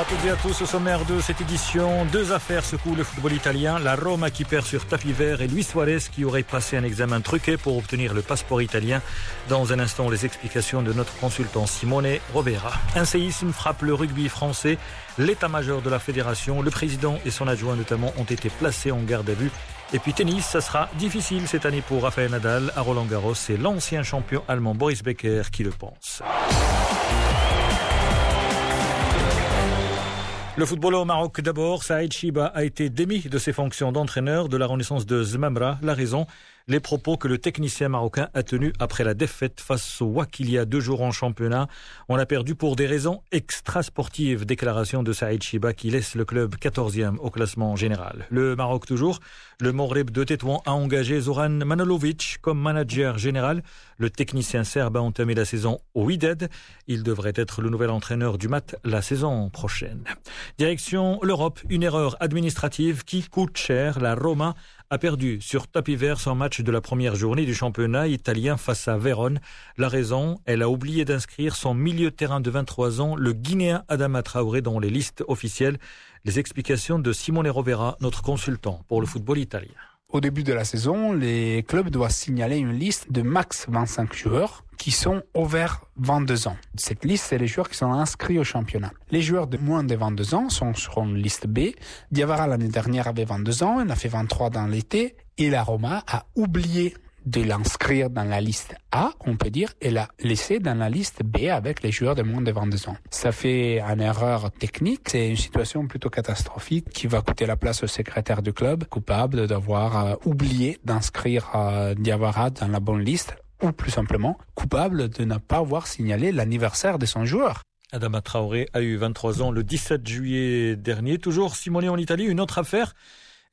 Bonjour à toutes et à tous. Au sommaire de cette édition, deux affaires secouent le football italien. La Roma qui perd sur tapis vert et Luis Suarez qui aurait passé un examen truqué pour obtenir le passeport italien. Dans un instant, les explications de notre consultant Simone Rovera. Un séisme frappe le rugby français. L'état-major de la fédération, le président et son adjoint notamment ont été placés en garde à vue. Et puis tennis, ça sera difficile cette année pour Rafael Nadal à Roland Garros. C'est l'ancien champion allemand Boris Becker qui le pense. Le football au Maroc d'abord, Saïd Chiba a été démis de ses fonctions d'entraîneur de la renaissance de Zmamra. La raison, les propos que le technicien marocain a tenus après la défaite face au WAC deux jours en championnat. On a perdu pour des raisons extrasportives. Déclaration de Saïd Chiba qui laisse le club 14e au classement général. Le Maroc toujours. Le Moreb de Tétouan a engagé Zoran Manolovic comme manager général. Le technicien serbe a entamé la saison au Wydad. Il devrait être le nouvel entraîneur du MAT la saison prochaine. Direction l'Europe, une erreur administrative qui coûte cher. La Roma a perdu sur tapis vert son match de la première journée du championnat italien face à Vérone. La raison, elle a oublié d'inscrire son milieu terrain de 23 ans, le Guinéen Adama Traoré, dans les listes officielles. Les explications de Simone Rovera, notre consultant pour le football italien. Au début de la saison, les clubs doivent signaler une liste de max 25 joueurs qui sont ouverts 22 ans. Cette liste, c'est les joueurs qui sont inscrits au championnat. Les joueurs de moins de 22 ans sont sur une liste B. Diawara, l'année dernière, avait 22 ans, il a fait 23 dans l'été, et la Roma a oublié de l'inscrire dans la liste A, on peut dire, et la laisser dans la liste B avec les joueurs de moins de 22 ans. Ça fait une erreur technique, c'est une situation plutôt catastrophique qui va coûter la place au secrétaire du club, coupable d'avoir euh, oublié d'inscrire euh, Diawara dans la bonne liste ou plus simplement coupable de ne pas avoir signalé l'anniversaire de son joueur. Adama Traoré a eu 23 ans le 17 juillet dernier. Toujours Simone en Italie, une autre affaire.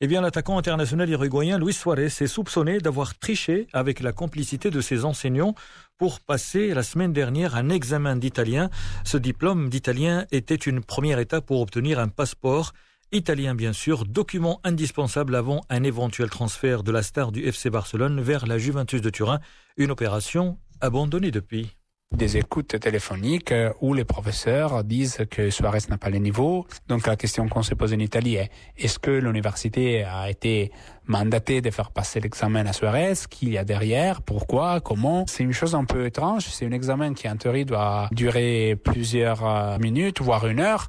Eh bien, l'attaquant international uruguayen Luis Suarez est soupçonné d'avoir triché avec la complicité de ses enseignants pour passer la semaine dernière un examen d'italien. Ce diplôme d'italien était une première étape pour obtenir un passeport italien bien sûr, document indispensable avant un éventuel transfert de la star du FC Barcelone vers la Juventus de Turin, une opération abandonnée depuis des écoutes téléphoniques euh, où les professeurs disent que Suarez n'a pas le niveau. Donc la question qu'on se pose en Italie est est-ce que l'université a été mandatée de faire passer l'examen à Suarez? Qu'il y a derrière? Pourquoi? Comment? C'est une chose un peu étrange. C'est un examen qui en théorie doit durer plusieurs euh, minutes, voire une heure.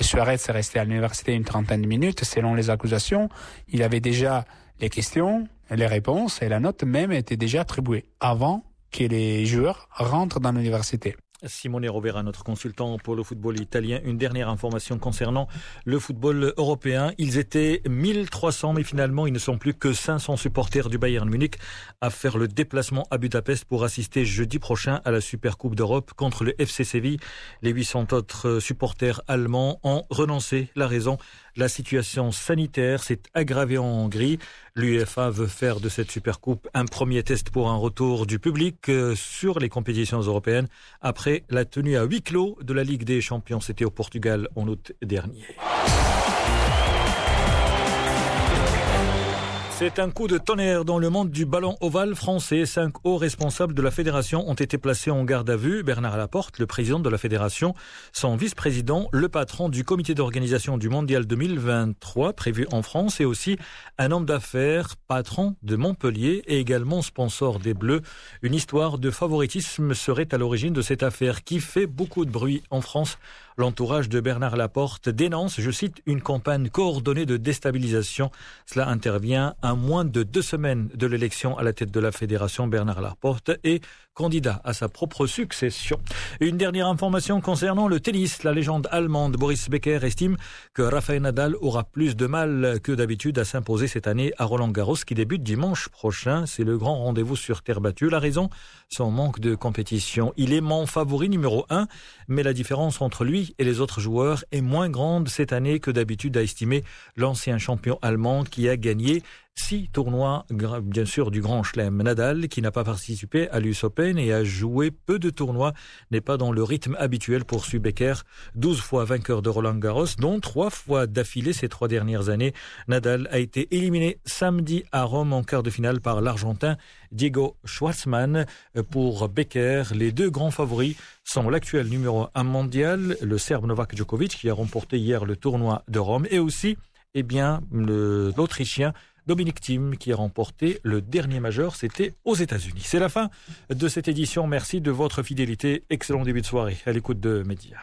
Suarez est resté à l'université une trentaine de minutes selon les accusations. Il avait déjà les questions, les réponses et la note même était déjà attribuée avant que les joueurs rentrent dans l'université. Simone Rovera, notre consultant pour le football italien. Une dernière information concernant le football européen. Ils étaient 1300, mais finalement, ils ne sont plus que 500 supporters du Bayern Munich à faire le déplacement à Budapest pour assister jeudi prochain à la Super Coupe d'Europe contre le FC Séville. Les 800 autres supporters allemands ont renoncé. La raison, la situation sanitaire s'est aggravée en Hongrie. L'UEFA veut faire de cette Supercoupe un premier test pour un retour du public euh, sur les compétitions européennes après la tenue à huis clos de la Ligue des Champions. C'était au Portugal en août dernier. C'est un coup de tonnerre dans le monde du ballon ovale français. Cinq hauts responsables de la fédération ont été placés en garde à vue. Bernard Laporte, le président de la fédération, son vice-président, le patron du comité d'organisation du mondial 2023 prévu en France et aussi un homme d'affaires, patron de Montpellier et également sponsor des Bleus. Une histoire de favoritisme serait à l'origine de cette affaire qui fait beaucoup de bruit en France. L'entourage de Bernard Laporte dénonce, je cite, une campagne coordonnée de déstabilisation. Cela intervient à moins de deux semaines de l'élection à la tête de la fédération. Bernard Laporte est candidat à sa propre succession. Une dernière information concernant le tennis. La légende allemande Boris Becker estime que Rafael Nadal aura plus de mal que d'habitude à s'imposer cette année à Roland Garros qui débute dimanche prochain. C'est le grand rendez-vous sur terre battue. La raison, son manque de compétition. Il est mon favori numéro un, mais la différence entre lui et les autres joueurs est moins grande cette année que d'habitude, a estimé l'ancien champion allemand qui a gagné six tournois, bien sûr, du Grand Chelem. Nadal, qui n'a pas participé à l'US Open et a joué peu de tournois, n'est pas dans le rythme habituel pour Becker, 12 fois vainqueur de Roland Garros, dont trois fois d'affilée ces trois dernières années. Nadal a été éliminé samedi à Rome en quart de finale par l'Argentin Diego Schwartzmann. Pour Becker, les deux grands favoris sont l'actuel numéro un mondial, le Serbe Novak Djokovic, qui a remporté hier le tournoi de Rome, et aussi eh bien, l'Autrichien Dominique Thiem qui a remporté le dernier majeur, c'était aux États-Unis. C'est la fin de cette édition. Merci de votre fidélité. Excellent début de soirée à l'écoute de Média.